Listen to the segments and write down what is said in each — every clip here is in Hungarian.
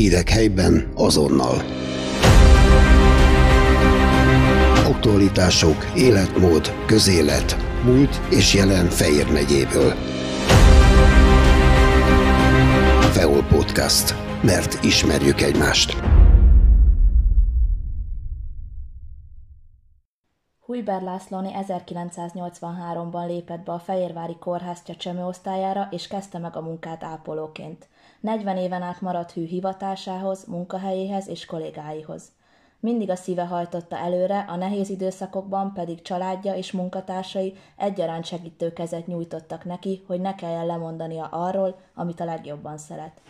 Hírek helyben azonnal. Aktualitások, életmód, közélet, múlt és jelen Fejér megyéből. Feol Podcast. Mert ismerjük egymást. Hujber Lászlóni 1983-ban lépett be a Fehérvári Kórház csecsemő osztályára, és kezdte meg a munkát ápolóként. 40 éven át maradt hű hivatásához, munkahelyéhez és kollégáihoz. Mindig a szíve hajtotta előre, a nehéz időszakokban pedig családja és munkatársai egyaránt segítő kezet nyújtottak neki, hogy ne kelljen lemondania arról, amit a legjobban szeret.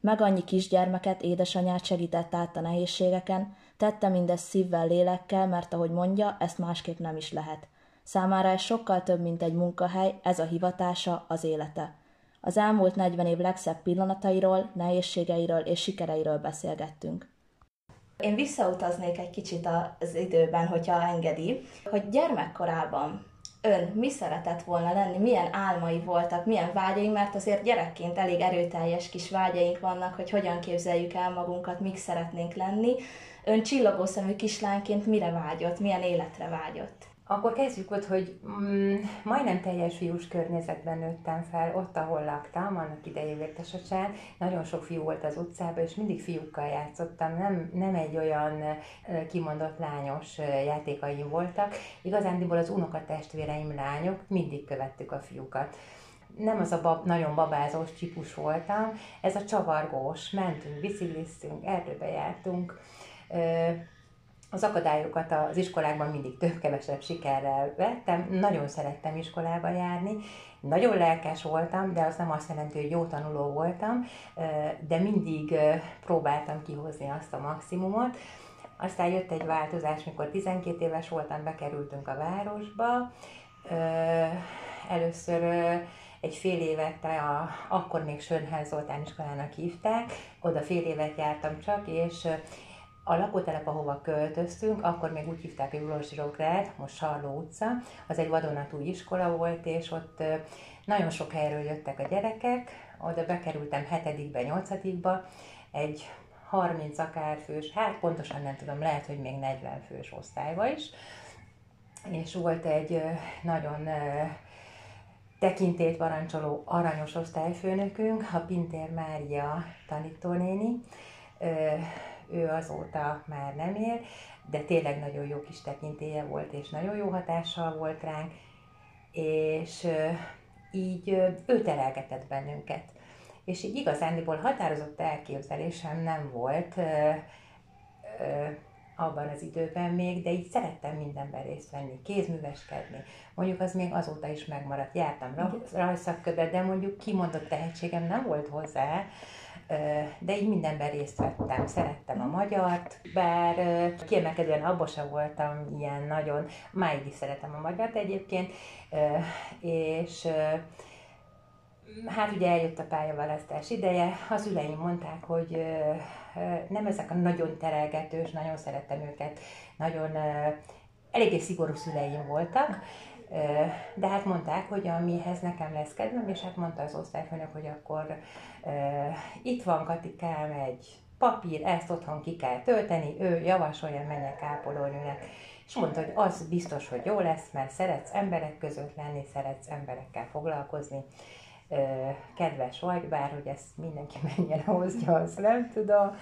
Meg annyi kisgyermeket, édesanyát segített át a nehézségeken, tette mindezt szívvel, lélekkel, mert ahogy mondja, ezt másképp nem is lehet. Számára ez sokkal több, mint egy munkahely, ez a hivatása, az élete. Az elmúlt 40 év legszebb pillanatairól, nehézségeiről és sikereiről beszélgettünk. Én visszautaznék egy kicsit az időben, hogyha engedi, hogy gyermekkorában ön mi szeretett volna lenni, milyen álmai voltak, milyen vágyai, mert azért gyerekként elég erőteljes kis vágyaink vannak, hogy hogyan képzeljük el magunkat, mik szeretnénk lenni. Ön csillagószemű kislányként mire vágyott, milyen életre vágyott? Akkor kezdjük ott, hogy mm, majdnem teljes fiús környezetben nőttem fel, ott, ahol laktam, annak idején Vértesacsán. Nagyon sok fiú volt az utcában, és mindig fiúkkal játszottam. Nem, nem egy olyan kimondott lányos játékaim voltak. Igazándiból az unokatestvéreim lányok, mindig követtük a fiúkat nem az a bab, nagyon babázós típus voltam, ez a csavargós, mentünk, bicikliztünk, erdőbe jártunk, az akadályokat az iskolákban mindig több-kevesebb sikerrel vettem, nagyon szerettem iskolába járni, nagyon lelkes voltam, de az nem azt jelenti, hogy jó tanuló voltam, de mindig próbáltam kihozni azt a maximumot. Aztán jött egy változás, mikor 12 éves voltam, bekerültünk a városba. Először egy fél évet, a, akkor még Sönház Zoltán iskolának hívták, oda fél évet jártam csak, és a lakótelep, ahova költöztünk, akkor még úgy hívták, hogy Ulosirográd, most Sarló utca, az egy vadonatúj iskola volt, és ott nagyon sok helyről jöttek a gyerekek, oda bekerültem hetedikbe, nyolcadikba, egy 30 akár fős, hát pontosan nem tudom, lehet, hogy még 40 fős osztályba is, és volt egy nagyon tekintét parancsoló aranyos osztályfőnökünk, a Pintér Mária tanítónéni, ő azóta már nem él, de tényleg nagyon jó kis tekintélye volt, és nagyon jó hatással volt ránk, és így ő terelgetett bennünket. És így igazándiból határozott elképzelésem nem volt abban az időben még, de így szerettem mindenben részt venni, kézműveskedni. Mondjuk az még azóta is megmaradt. Jártam rajszakkövet, de mondjuk kimondott tehetségem nem volt hozzá, de így mindenben részt vettem. Szerettem a magyart, bár kiemelkedően abban sem voltam ilyen nagyon, máig is szeretem a magyart egyébként, és hát ugye eljött a pályaválasztás ideje, az üleim mondták, hogy nem ezek a nagyon terelgetős, nagyon szerettem őket, nagyon eléggé szigorú szüleim voltak, de hát mondták, hogy amihez nekem lesz kedvem, és hát mondta az osztályfőnök, hogy akkor itt van Katikám egy papír, ezt otthon ki kell tölteni, ő javasolja, menjek ápolónőnek. És mondta, hogy az biztos, hogy jó lesz, mert szeretsz emberek között lenni, szeretsz emberekkel foglalkozni, kedves vagy, bár hogy ezt mindenki mennyire hozja, azt nem tudom.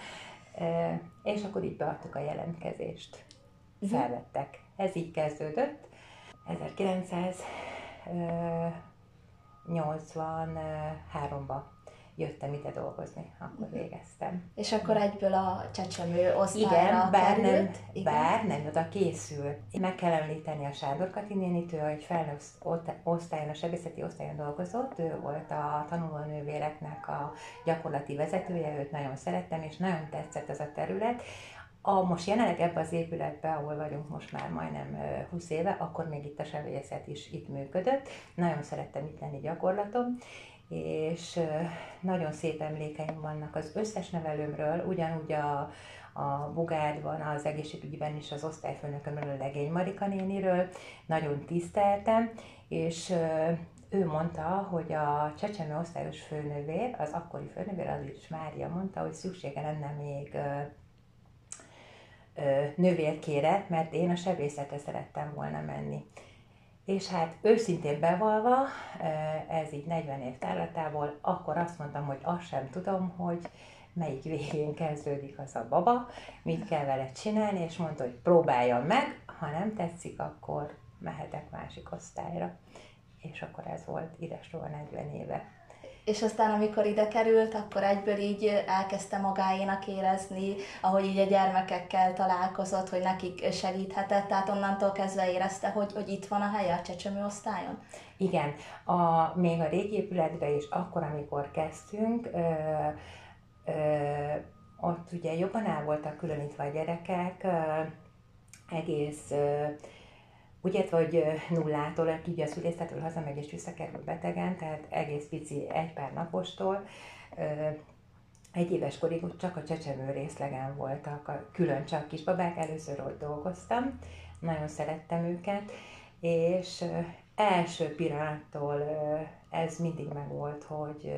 És akkor így beadtuk a jelentkezést. Mhm. Felvettek. Ez így kezdődött. 1983-ban jöttem ide dolgozni, akkor mhm. végeztem. És akkor egyből a csecsemő osztályra Igen, bár került. nem, Igen. bár nem oda készül. Meg kell említeni a Sándor Katinénit, ő egy felnőtt osztályon, a sebészeti osztályon dolgozott, ő volt a tanulónővéreknek a gyakorlati vezetője, őt nagyon szerettem, és nagyon tetszett ez a terület a, most jelenleg ebbe az épületbe, ahol vagyunk most már majdnem 20 éve, akkor még itt a sebészet is itt működött. Nagyon szerettem itt lenni gyakorlatom, és nagyon szép emlékeim vannak az összes nevelőmről, ugyanúgy a, a Bugárban, az egészségügyben is az osztályfőnökömről, a Legény Marika néniről, nagyon tiszteltem, és ő mondta, hogy a csecsemő osztályos főnövér, az akkori főnövér, az is Mária mondta, hogy szüksége lenne még nővérkére, mert én a sebészetre szerettem volna menni. És hát őszintén bevalva, ez így 40 év távlatából, akkor azt mondtam, hogy azt sem tudom, hogy melyik végén kezdődik az a baba, mit kell vele csinálni, és mondta, hogy próbáljam meg, ha nem tetszik, akkor mehetek másik osztályra. És akkor ez volt idesról 40 éve. És aztán, amikor ide került, akkor egyből így elkezdte magáénak érezni, ahogy így a gyermekekkel találkozott, hogy nekik segíthetett, tehát onnantól kezdve érezte, hogy, hogy itt van a helye a csecsemő osztályon? Igen, a, még a régi épületben is akkor, amikor kezdtünk, ö, ö, ott ugye jobban el voltak különítve a gyerekek, ö, egész ö, értve, hogy nullától, ugye a szülésztetől hazamegy és visszakerül betegen, tehát egész pici egy pár napostól, egy éves korig csak a csecsemő részlegen voltak, a, külön csak kisbabák, először ott dolgoztam, nagyon szerettem őket, és első pillanattól ez mindig megvolt, hogy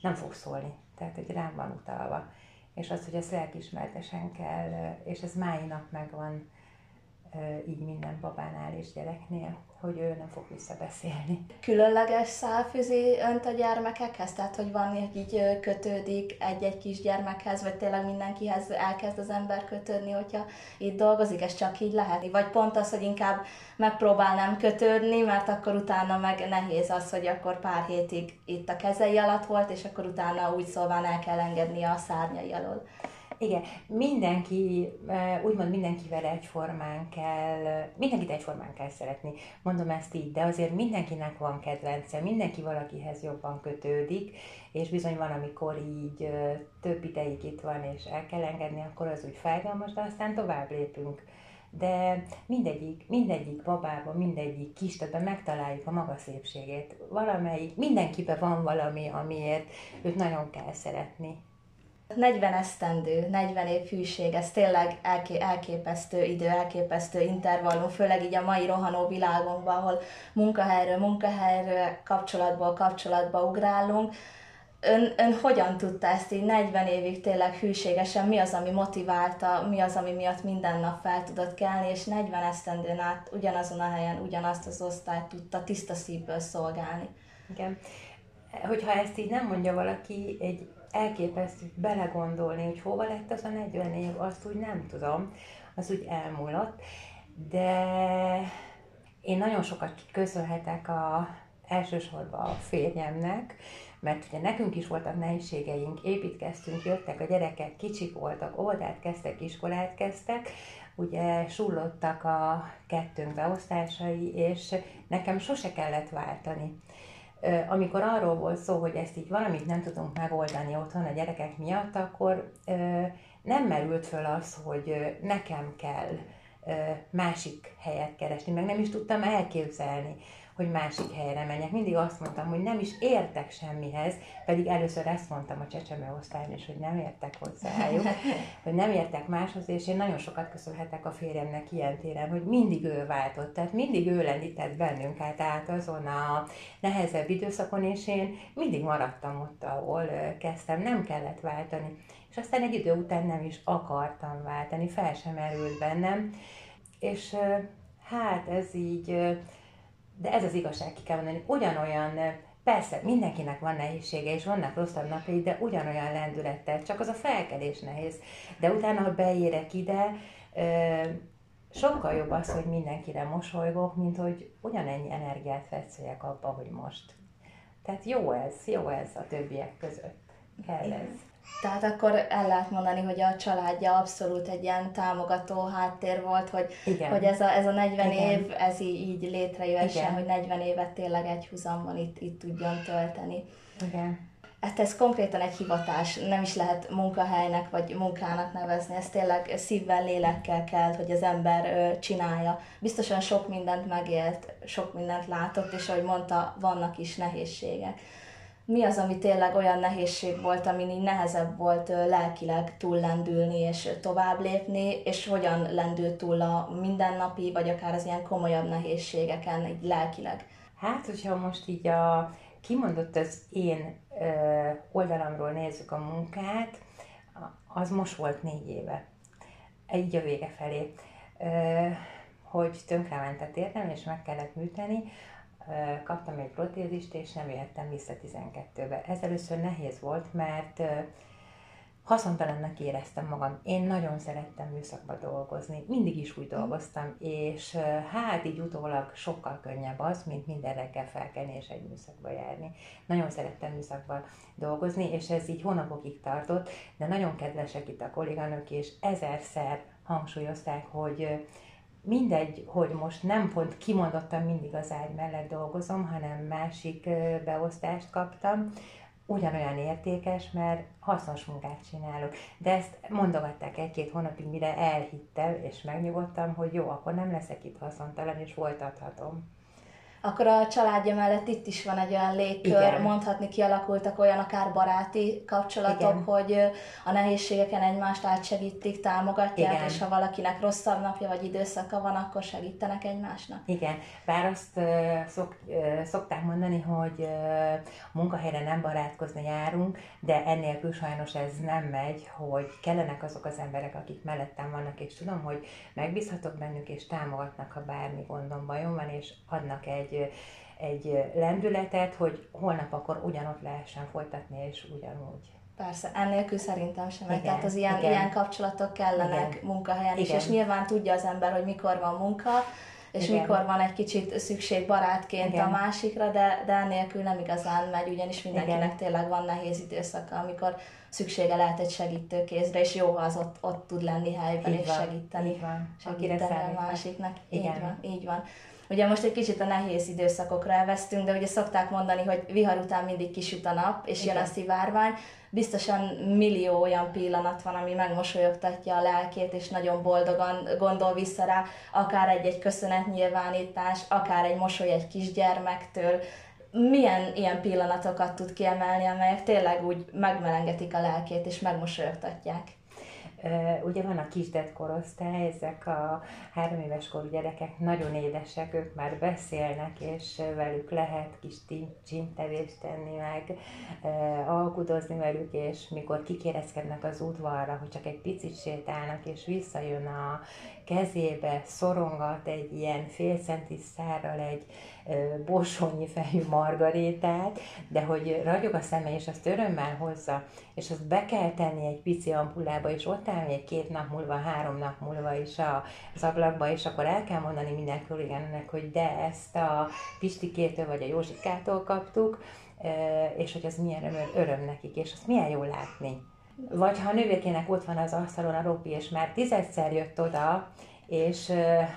nem fog szólni, tehát hogy rám van utalva. És az, hogy ezt lelkismertesen kell, és ez máj nap megvan így minden babánál és gyereknél, hogy ő nem fog visszabeszélni. Különleges szál fűzi önt a gyermekekhez? Tehát, hogy van, hogy így kötődik egy-egy kis gyermekhez, vagy tényleg mindenkihez elkezd az ember kötődni, hogyha itt dolgozik, ez csak így lehet? Vagy pont az, hogy inkább megpróbál nem kötődni, mert akkor utána meg nehéz az, hogy akkor pár hétig itt a kezei alatt volt, és akkor utána úgy szóval el kell engedni a szárnyai alól. Igen, mindenki, úgymond mindenkivel egyformán kell, mindenkit egyformán kell szeretni, mondom ezt így, de azért mindenkinek van kedvence, mindenki valakihez jobban kötődik, és bizony van, amikor így több ideig itt van, és el kell engedni, akkor az úgy fájdalmas, de aztán tovább lépünk de mindegyik, mindegyik babában, mindegyik kistöbben megtaláljuk a maga szépségét. Valamelyik, mindenkiben van valami, amiért őt nagyon kell szeretni. 40 esztendő, 40 év hűség, ez tényleg elké- elképesztő idő, elképesztő intervallum, főleg így a mai rohanó világunkban, ahol munkahelyről munkahelyről, kapcsolatból kapcsolatba ugrálunk. Ön, ön hogyan tudta ezt így 40 évig tényleg hűségesen, mi az, ami motiválta, mi az, ami miatt minden nap fel tudott kelni, és 40 esztendőn át ugyanazon a helyen, ugyanazt az osztályt tudta tiszta szívből szolgálni. Igen. Hogyha ezt így nem mondja valaki, egy elképesztő belegondolni, hogy hova lett az a 40 év, azt úgy nem tudom, az úgy elmúlott, de én nagyon sokat köszönhetek a, elsősorban a férjemnek, mert ugye nekünk is voltak nehézségeink, építkeztünk, jöttek a gyerekek, kicsik voltak, óvodát kezdtek, iskolát kezdtek, ugye sullottak a kettőnk beosztásai, és nekem sose kellett váltani amikor arról volt szó, hogy ezt így valamit nem tudunk megoldani otthon a gyerekek miatt, akkor nem merült föl az, hogy nekem kell másik helyet keresni, meg nem is tudtam elképzelni hogy másik helyre menjek. Mindig azt mondtam, hogy nem is értek semmihez, pedig először ezt mondtam a csecsemő osztályon is, hogy nem értek hozzájuk, hogy nem értek máshoz, és én nagyon sokat köszönhetek a férjemnek ilyen téren, hogy mindig ő váltott, tehát mindig ő lendített bennünk át, át azon a nehezebb időszakon, és én mindig maradtam ott, ahol kezdtem, nem kellett váltani. És aztán egy idő után nem is akartam váltani, fel sem erült bennem, és hát ez így de ez az igazság, ki kell mondani, ugyanolyan, persze mindenkinek van nehézsége, és vannak rosszabb napjai, de ugyanolyan lendülettel, csak az a felkelés nehéz. De utána, ha beérek ide, sokkal jobb az, hogy mindenkire mosolygok, mint hogy ugyanennyi energiát fetszeljek abba, hogy most. Tehát jó ez, jó ez a többiek között. Kell ez. Tehát akkor el lehet mondani, hogy a családja abszolút egy ilyen támogató háttér volt, hogy, Igen. hogy ez, a, ez a 40 Igen. év, ez így, így létrejöhessen, hogy 40 évet tényleg egy húzamban itt, itt tudjon tölteni. Igen. Hát ez konkrétan egy hivatás, nem is lehet munkahelynek vagy munkának nevezni, ez tényleg szívvel, lélekkel kell, hogy az ember csinálja. Biztosan sok mindent megélt, sok mindent látott, és ahogy mondta, vannak is nehézségek mi az, ami tényleg olyan nehézség volt, ami így nehezebb volt lelkileg túllendülni és tovább lépni, és hogyan lendült túl a mindennapi, vagy akár az ilyen komolyabb nehézségeken, így lelkileg? Hát, hogyha most így a kimondott az én ö, oldalamról nézzük a munkát, az most volt négy éve. Így a vége felé. Ö, hogy tönkrement a térdem, és meg kellett műteni, kaptam egy protézist, és nem jöttem vissza 12-be. Ez először nehéz volt, mert haszontalannak éreztem magam. Én nagyon szerettem műszakba dolgozni, mindig is úgy dolgoztam, és hát így utólag sokkal könnyebb az, mint minden reggel felkelni és egy műszakba járni. Nagyon szerettem műszakban dolgozni, és ez így hónapokig tartott, de nagyon kedvesek itt a kolléganők, és ezerszer hangsúlyozták, hogy mindegy, hogy most nem pont kimondottan mindig az ágy mellett dolgozom, hanem másik beosztást kaptam, ugyanolyan értékes, mert hasznos munkát csinálok. De ezt mondogatták egy-két hónapig, mire elhittem, és megnyugodtam, hogy jó, akkor nem leszek itt haszontalan, és folytathatom akkor a családja mellett itt is van egy olyan légkör, Igen. mondhatni kialakultak olyan akár baráti kapcsolatok, Igen. hogy a nehézségeken egymást átsegítik, támogatják, Igen. és ha valakinek rosszabb napja vagy időszaka van, akkor segítenek egymásnak. Igen, bár azt szok, szokták mondani, hogy munkahelyre nem barátkozni járunk, de ennél sajnos ez nem megy, hogy kellenek azok az emberek, akik mellettem vannak, és tudom, hogy megbízhatok bennük, és támogatnak, ha bármi gondom, bajom van, és adnak egy egy, egy lendületet, hogy holnap akkor ugyanott lehessen folytatni, és ugyanúgy. Persze, ennélkül szerintem sem megy. Tehát az ilyen, igen. ilyen kapcsolatok kellenek igen. munkahelyen igen. is, és nyilván tudja az ember, hogy mikor van munka, és Igen. mikor van egy kicsit szükség barátként Igen. a másikra, de, de ennélkül nem igazán megy, ugyanis mindenkinek Igen. tényleg van nehéz időszaka, amikor szüksége lehet egy segítőkézre, és jó, ha az ott, ott tud lenni helyben így és van. segíteni, így van. segíteni a másiknak. Igen. Így van, így van. Ugye most egy kicsit a nehéz időszakokra elvesztünk, de ugye szokták mondani, hogy vihar után mindig kisüt a nap, és Igen. jön a szivárvány. Biztosan millió olyan pillanat van, ami megmosolyogtatja a lelkét, és nagyon boldogan gondol vissza rá, akár egy-egy köszönetnyilvánítás, akár egy mosoly egy kisgyermektől, milyen ilyen pillanatokat tud kiemelni, amelyek tényleg úgy megmelengetik a lelkét és megmosolyogtatják? Ugye van a kisdet korosztály, ezek a három éves korú gyerekek nagyon édesek, ők már beszélnek, és velük lehet kis csintevést tenni, meg alkudozni velük, és mikor kikérezkednek az udvarra, hogy csak egy picit sétálnak, és visszajön a kezébe, szorongat egy ilyen fél centis szárral egy bosonyi fejű margarétát, de hogy ragyog a szeme, és azt örömmel hozza, és azt be kell tenni egy pici ampullába, és ott áll még két nap múlva, három nap múlva is az ablakba, és akkor el kell mondani minden kollégának, hogy de ezt a Pistikétől vagy a Józsikától kaptuk, és hogy az milyen öröm, öröm nekik, és azt milyen jó látni. Vagy ha a nővékének ott van az asztalon a ropi, és már tizedszer jött oda, és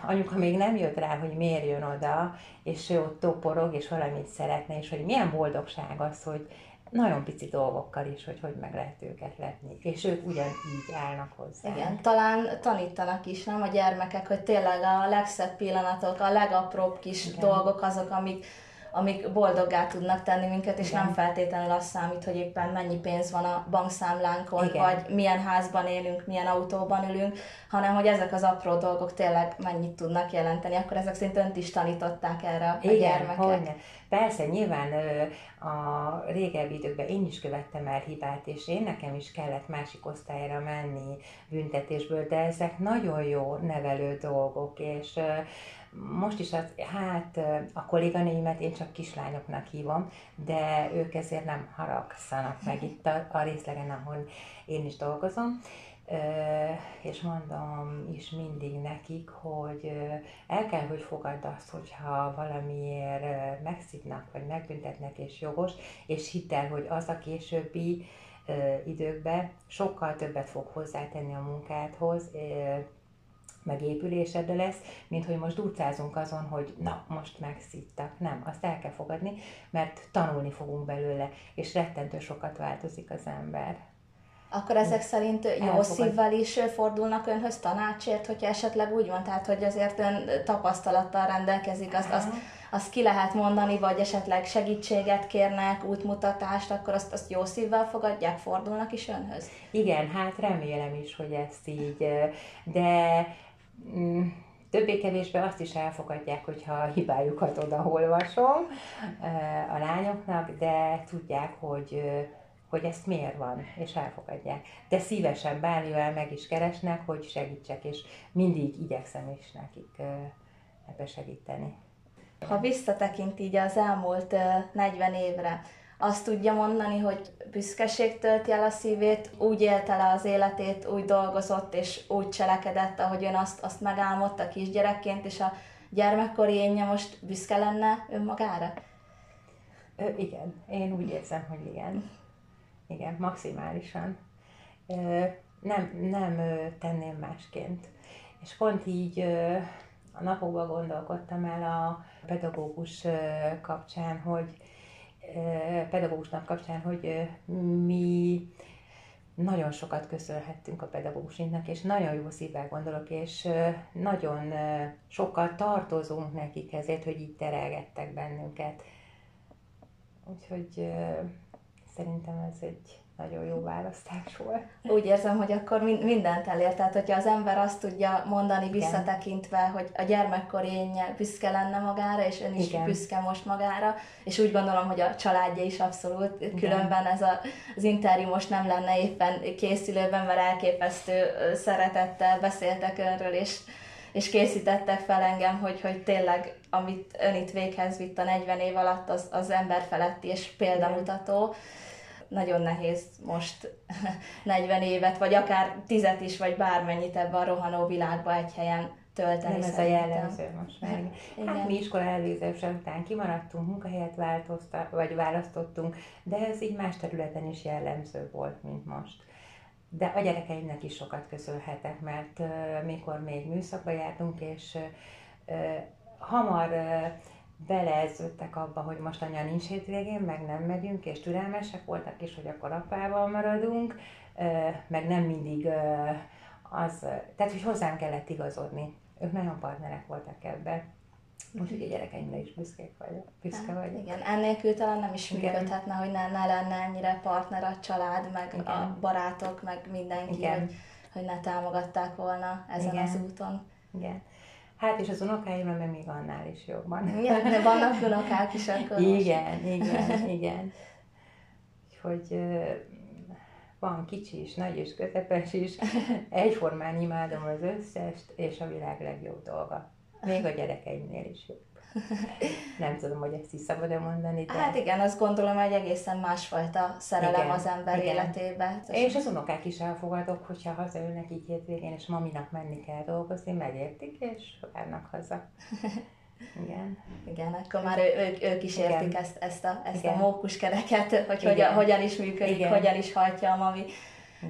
anyuka még nem jött rá, hogy miért jön oda, és ő ott toporog, és valamit szeretne, és hogy milyen boldogság az, hogy nagyon pici dolgokkal is, hogy hogy meg lehet őket letni. És ők ugyanígy állnak hozzá. Igen, talán tanítanak is, nem a gyermekek, hogy tényleg a legszebb pillanatok, a legapróbb kis Igen. dolgok azok, amik amik boldoggá tudnak tenni minket, és Igen. nem feltétlenül az számít, hogy éppen mennyi pénz van a bankszámlánkon, Igen. vagy milyen házban élünk, milyen autóban ülünk, hanem hogy ezek az apró dolgok tényleg mennyit tudnak jelenteni. Akkor ezek szerint önt is tanították erre a Igen, gyermekek. Hogyne. Persze, nyilván a régebbi időkben én is követtem el hibát, és én nekem is kellett másik osztályra menni büntetésből, de ezek nagyon jó nevelő dolgok, és most is az, hát a kolléganőimet én csak kislányoknak hívom, de ők ezért nem haragszanak meg itt a, a részlegen, ahol én is dolgozom. És mondom is mindig nekik, hogy el kell, hogy fogadd azt, hogyha valamiért megszívnak, vagy megbüntetnek, és jogos, és hidd el, hogy az a későbbi időkben sokkal többet fog hozzátenni a munkádhoz, megépülésedre lesz, mint hogy most durcázunk azon, hogy na, most megszittak. Nem, azt el kell fogadni, mert tanulni fogunk belőle, és rettentő sokat változik az ember. Akkor ezek szerint jó Elfogad. szívvel is fordulnak önhöz tanácsért, hogyha esetleg úgy van, tehát hogy azért ön tapasztalattal rendelkezik, azt, azt, azt ki lehet mondani, vagy esetleg segítséget kérnek, útmutatást, akkor azt, azt jó szívvel fogadják, fordulnak is önhöz? Igen, hát remélem is, hogy ezt így, de többé-kevésbé azt is elfogadják, hogyha a hibájukat odaolvasom a lányoknak, de tudják, hogy hogy ezt miért van, és elfogadják. De szívesen bármivel meg is keresnek, hogy segítsek, és mindig igyekszem is nekik ebbe segíteni. Ha visszatekint így az elmúlt 40 évre, azt tudja mondani, hogy büszkeség tölti el a szívét, úgy élte le az életét, úgy dolgozott és úgy cselekedett, ahogy ön azt, azt megálmodta kisgyerekként, és a gyermekkori énje most büszke lenne önmagára? Ö, igen, én úgy érzem, hogy igen. Igen, maximálisan. Ö, nem, nem tenném másként. És pont így a napokban gondolkodtam el a pedagógus kapcsán, hogy pedagógusnak kapcsán, hogy mi nagyon sokat köszönhettünk a pedagógusinknak, és nagyon jó szívvel gondolok, és nagyon sokkal tartozunk nekik ezért, hogy így terelgettek bennünket. Úgyhogy szerintem ez egy nagyon jó választás volt. Úgy érzem, hogy akkor mindent elért. Tehát, hogyha az ember azt tudja mondani Igen. visszatekintve, hogy a gyermekkor énje büszke lenne magára, és ön is Igen. büszke most magára, és úgy gondolom, hogy a családja is abszolút, Igen. különben ez a, az interjú most nem lenne éppen készülőben, mert elképesztő szeretettel beszéltek önről, és és készítettek fel engem, hogy, hogy tényleg, amit ön itt véghez vitt a 40 év alatt, az, az ember feletti és példamutató. Igen nagyon nehéz most 40 évet, vagy akár tizet is, vagy bármennyit ebben a rohanó világba egy helyen tölteni. Nem ez a jellemző most már. Igen. Hát mi iskola elvégzése után kimaradtunk, munkahelyet vagy választottunk, de ez így más területen is jellemző volt, mint most. De a gyerekeimnek is sokat köszönhetek, mert uh, mikor még műszakba jártunk, és uh, hamar uh, beleedződtek abba, hogy most anya nincs hétvégén, meg nem megyünk, és türelmesek voltak is, hogy akkor apával maradunk, meg nem mindig az, tehát hogy hozzám kellett igazodni. Ők nagyon partnerek voltak ebbe. Úgyhogy a gyerekeimre is büszkék vagyok. Büszke vagyok. Igen, ennélkül talán nem is működhetne, hogy ne, ne lenne ennyire partner a család, meg Igen. a barátok, meg mindenki, Igen. hogy, hogy ne támogatták volna ezen Igen. az úton. Igen. Hát és az unokáimra meg még annál is jobban. Igen, de vannak unokák is akkor Igen, most. igen, igen. Úgyhogy van kicsi is, nagy és közepes is. Egyformán imádom az összest, és a világ legjobb dolga. Még a gyerekeimnél is jobb. Nem tudom, hogy ezt is szabad-e mondani. De... Hát igen, azt gondolom, hogy egészen másfajta szerelem igen, az ember igen. életébe. És az unokák is elfogadok, hogyha hazaülnek így hétvégén, és maminak menni kell dolgozni, megértik, és várnak haza. Igen. Igen, akkor már ő, ők, ők is értik Igen. ezt, ezt a, ezt Igen. a mókuskereket, hogy hogyan, hogyan is működik, Igen. hogyan is hajtja a mami.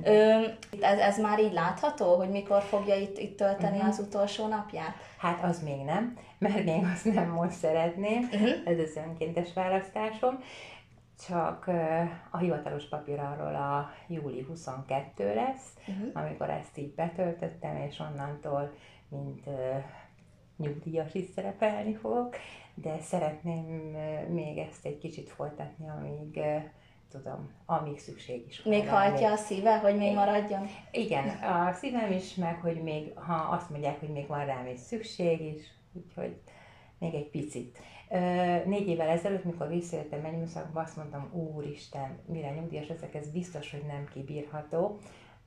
Ö, ez, ez már így látható, hogy mikor fogja itt, itt tölteni uh-huh. az utolsó napját? Hát az még nem, mert még azt nem most szeretném, uh-huh. ez az önkéntes választásom, csak a hivatalos papír arról a júli 22 lesz, uh-huh. amikor ezt így betöltöttem, és onnantól, mint nyugdíjas is szerepelni fogok, de szeretném még ezt egy kicsit folytatni, amíg tudom, amíg szükség is. Még hajtja a szíve, hogy még maradjon? Igen, a szívem is, meg hogy még, ha azt mondják, hogy még van rám is szükség is, úgyhogy még egy picit. Négy évvel ezelőtt, mikor visszajöttem mennyműszakba, azt mondtam, úristen, mire nyugdíjas ezek, ez biztos, hogy nem kibírható.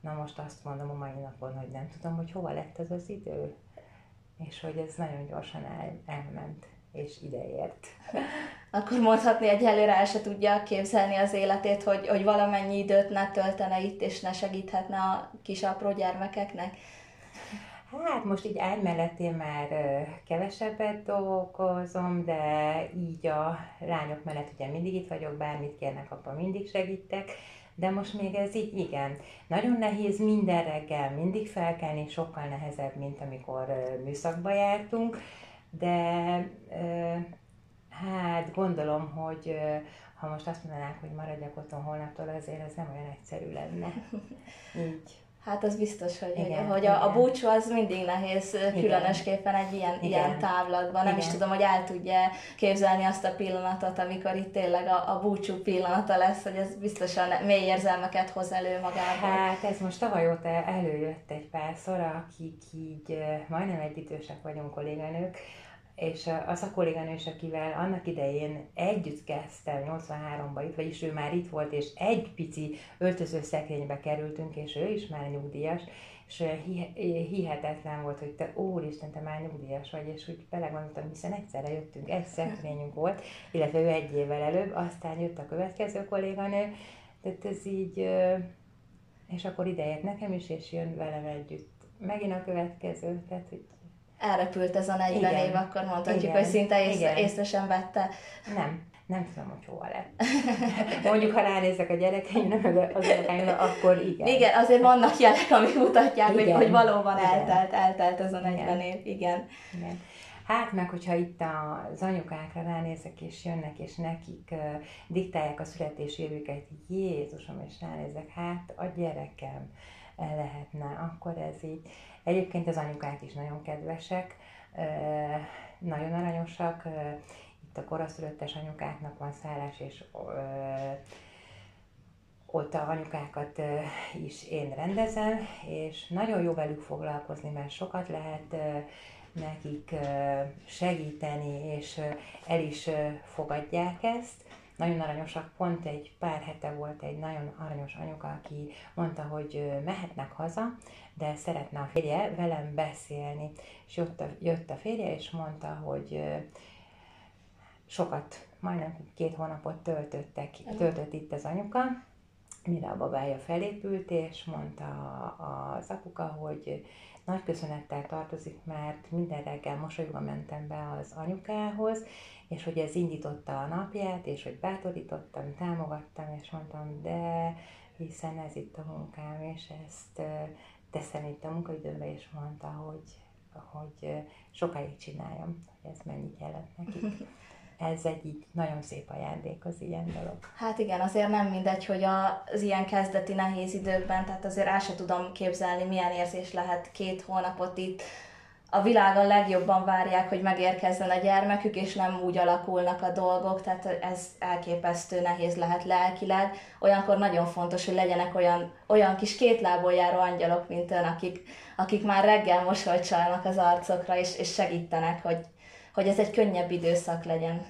Na most azt mondom a mai napon, hogy nem tudom, hogy hova lett ez az idő, és hogy ez nagyon gyorsan el, elment és ideért. Akkor mondhatni, hogy előre el se tudja képzelni az életét, hogy, hogy valamennyi időt ne töltene itt, és ne segíthetne a kis apró gyermekeknek. Hát most így ágy mellett már kevesebbet dolgozom, de így a lányok mellett ugye mindig itt vagyok, bármit kérnek, apa mindig segítek, de most még ez így igen. Nagyon nehéz minden reggel mindig felkelni, sokkal nehezebb, mint amikor műszakba jártunk, de hát gondolom, hogy ha most azt mondanák, hogy maradjak otthon holnaptól, azért ez nem olyan egyszerű lenne. Így. Hát az biztos, hogy, igen, hogy a, a búcsú az mindig nehéz, igen. különösképpen egy ilyen, igen. ilyen távlatban. Nem igen. is tudom, hogy el tudja képzelni azt a pillanatot, amikor itt tényleg a, a búcsú pillanata lesz, hogy ez biztosan mély érzelmeket hoz elő magával. Hát ez most tavaly óta előjött egy párszor, akik így majdnem egy idősek vagyunk kolléganők, és az a kolléganős, akivel annak idején együtt kezdtem 83-ba itt, vagyis ő már itt volt, és egy pici öltöző szekrénybe kerültünk, és ő is már nyugdíjas, és hihetetlen volt, hogy te, úristen, te már nyugdíjas vagy, és úgy belegondoltam, hiszen egyszerre jöttünk, egy szekrényünk volt, illetve ő egy évvel előbb, aztán jött a következő kolléganő, tehát ez így, és akkor idejött nekem is, és jön velem együtt megint a következő, tehát hogy elrepült ez a 40 igen. év, akkor mondhatjuk, igen. hogy szinte észre, észre sem vette. Nem, nem tudom, hogy hova lett. Mondjuk, ha ránézek a gyerekeimre, meg az unokáimra, akkor igen. Igen, azért vannak jelek, amik mutatják, igen. hogy, hogy valóban igen. eltelt, eltelt ez a 40 igen. év. Igen. igen. Hát meg, hogyha itt az anyukákra ránézek, és jönnek, és nekik uh, diktálják a születési évüket, Jézusom, és ránézek, hát a gyerekem lehetne, akkor ez így. Egyébként az anyukák is nagyon kedvesek, nagyon aranyosak, itt a koraszülöttes anyukáknak van szállás, és ott a anyukákat is én rendezem, és nagyon jó velük foglalkozni, mert sokat lehet nekik segíteni, és el is fogadják ezt nagyon aranyosak. Pont egy pár hete volt egy nagyon aranyos anyuka, aki mondta, hogy mehetnek haza, de szeretne a férje velem beszélni. És jött a, jött a férje, és mondta, hogy sokat, majdnem két hónapot töltöttek, töltött itt az anyuka, mire a babája felépült, és mondta az apuka, hogy nagy köszönettel tartozik, mert minden reggel mosolyogva mentem be az anyukához, és hogy ez indította a napját, és hogy bátorítottam, támogattam, és mondtam, de hiszen ez itt a munkám, és ezt teszem itt a munkaidőben, és mondta, hogy, hogy sokáig csináljam, hogy ez mennyit jelent nekik. ez egy így nagyon szép ajándék az ilyen dolog. Hát igen, azért nem mindegy, hogy az ilyen kezdeti nehéz időkben, tehát azért el sem tudom képzelni, milyen érzés lehet két hónapot itt a világon legjobban várják, hogy megérkezzen a gyermekük, és nem úgy alakulnak a dolgok, tehát ez elképesztő nehéz lehet lelkileg. Olyankor nagyon fontos, hogy legyenek olyan, olyan kis kétlából járó angyalok, mint ön, akik, akik már reggel mosolyt csalnak az arcokra, és, és segítenek, hogy, hogy ez egy könnyebb időszak legyen.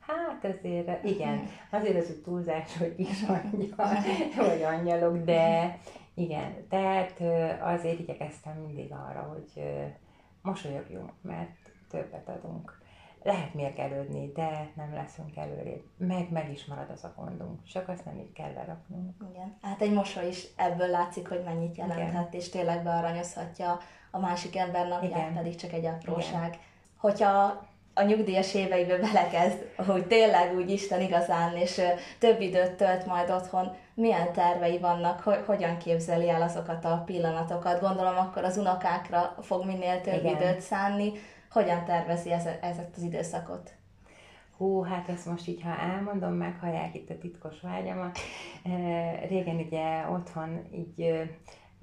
Hát azért, igen, azért az a túlzás, hogy is angyal, vagy angyalok, de igen, tehát azért igyekeztem mindig arra, hogy mosolyogjunk, mert többet adunk. Lehet mérgelődni, de nem leszünk előrébb. Meg, meg is marad az a gondunk, csak azt nem így kell leraknunk. Igen. Hát egy mosoly is ebből látszik, hogy mennyit jelenthet, Igen. és tényleg bearanyozhatja a másik ember napját, Igen. pedig csak egy apróság. Igen. Hogyha a nyugdíjas éveibe belekezd, hogy tényleg úgy Isten igazán, és több időt tölt majd otthon, milyen tervei vannak, hogy hogyan képzeli el azokat a pillanatokat. Gondolom akkor az unokákra fog minél több Igen. időt szánni. Hogyan tervezi ez, ezt az időszakot? Hú, hát ezt most így, ha elmondom, meghallják itt a titkos vágyamat. Régen ugye otthon így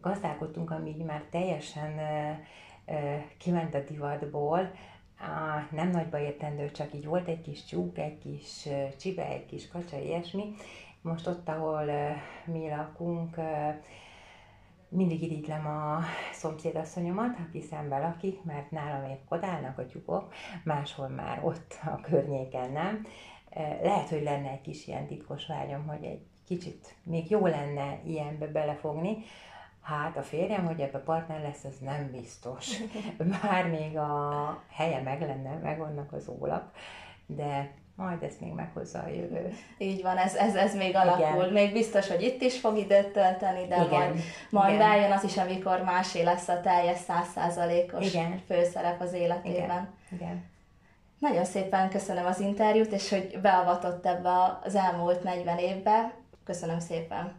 gazdálkodtunk, ami már teljesen kiment a divatból, nem nagyba értendő, csak így volt egy kis csúk, egy kis csibe, egy kis kacsa, ilyesmi, most ott, ahol mi lakunk, mindig irigylem a szomszédasszonyomat, aki szembe lakik, mert nálam épp odállnak a tyúkok, máshol már ott a környéken nem. Lehet, hogy lenne egy kis ilyen titkos vágyam, hogy egy kicsit még jó lenne ilyenbe belefogni. Hát a férjem, hogy ebbe partner lesz, ez nem biztos. Bár még a helye meg lenne, meg vannak az ólak, de majd ezt még meghozza a jövő. Így van, ez, ez, ez még alakul. Igen. Még biztos, hogy itt is fog időt tölteni, de Igen. majd, majd Igen. eljön az is, amikor másé lesz a teljes százszázalékos főszerep az életében. Igen. Igen. Nagyon szépen köszönöm az interjút, és hogy beavatott ebbe az elmúlt 40 évbe. Köszönöm szépen.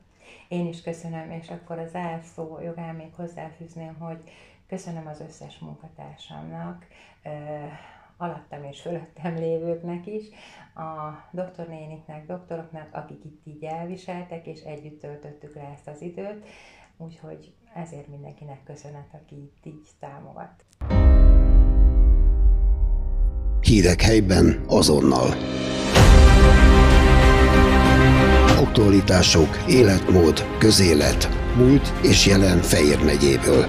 Én is köszönöm, és akkor az elszó jogán még hozzáfűzném, hogy köszönöm az összes munkatársamnak, alattam és fölöttem lévőknek is, a doktornéniknek, doktoroknak, akik itt így elviseltek, és együtt töltöttük le ezt az időt, úgyhogy ezért mindenkinek köszönet, aki itt így támogat. Hírek helyben azonnal. Aktualitások, életmód, közélet, múlt és jelen Fejér megyéből.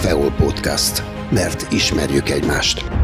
Feol Podcast. Mert ismerjük egymást.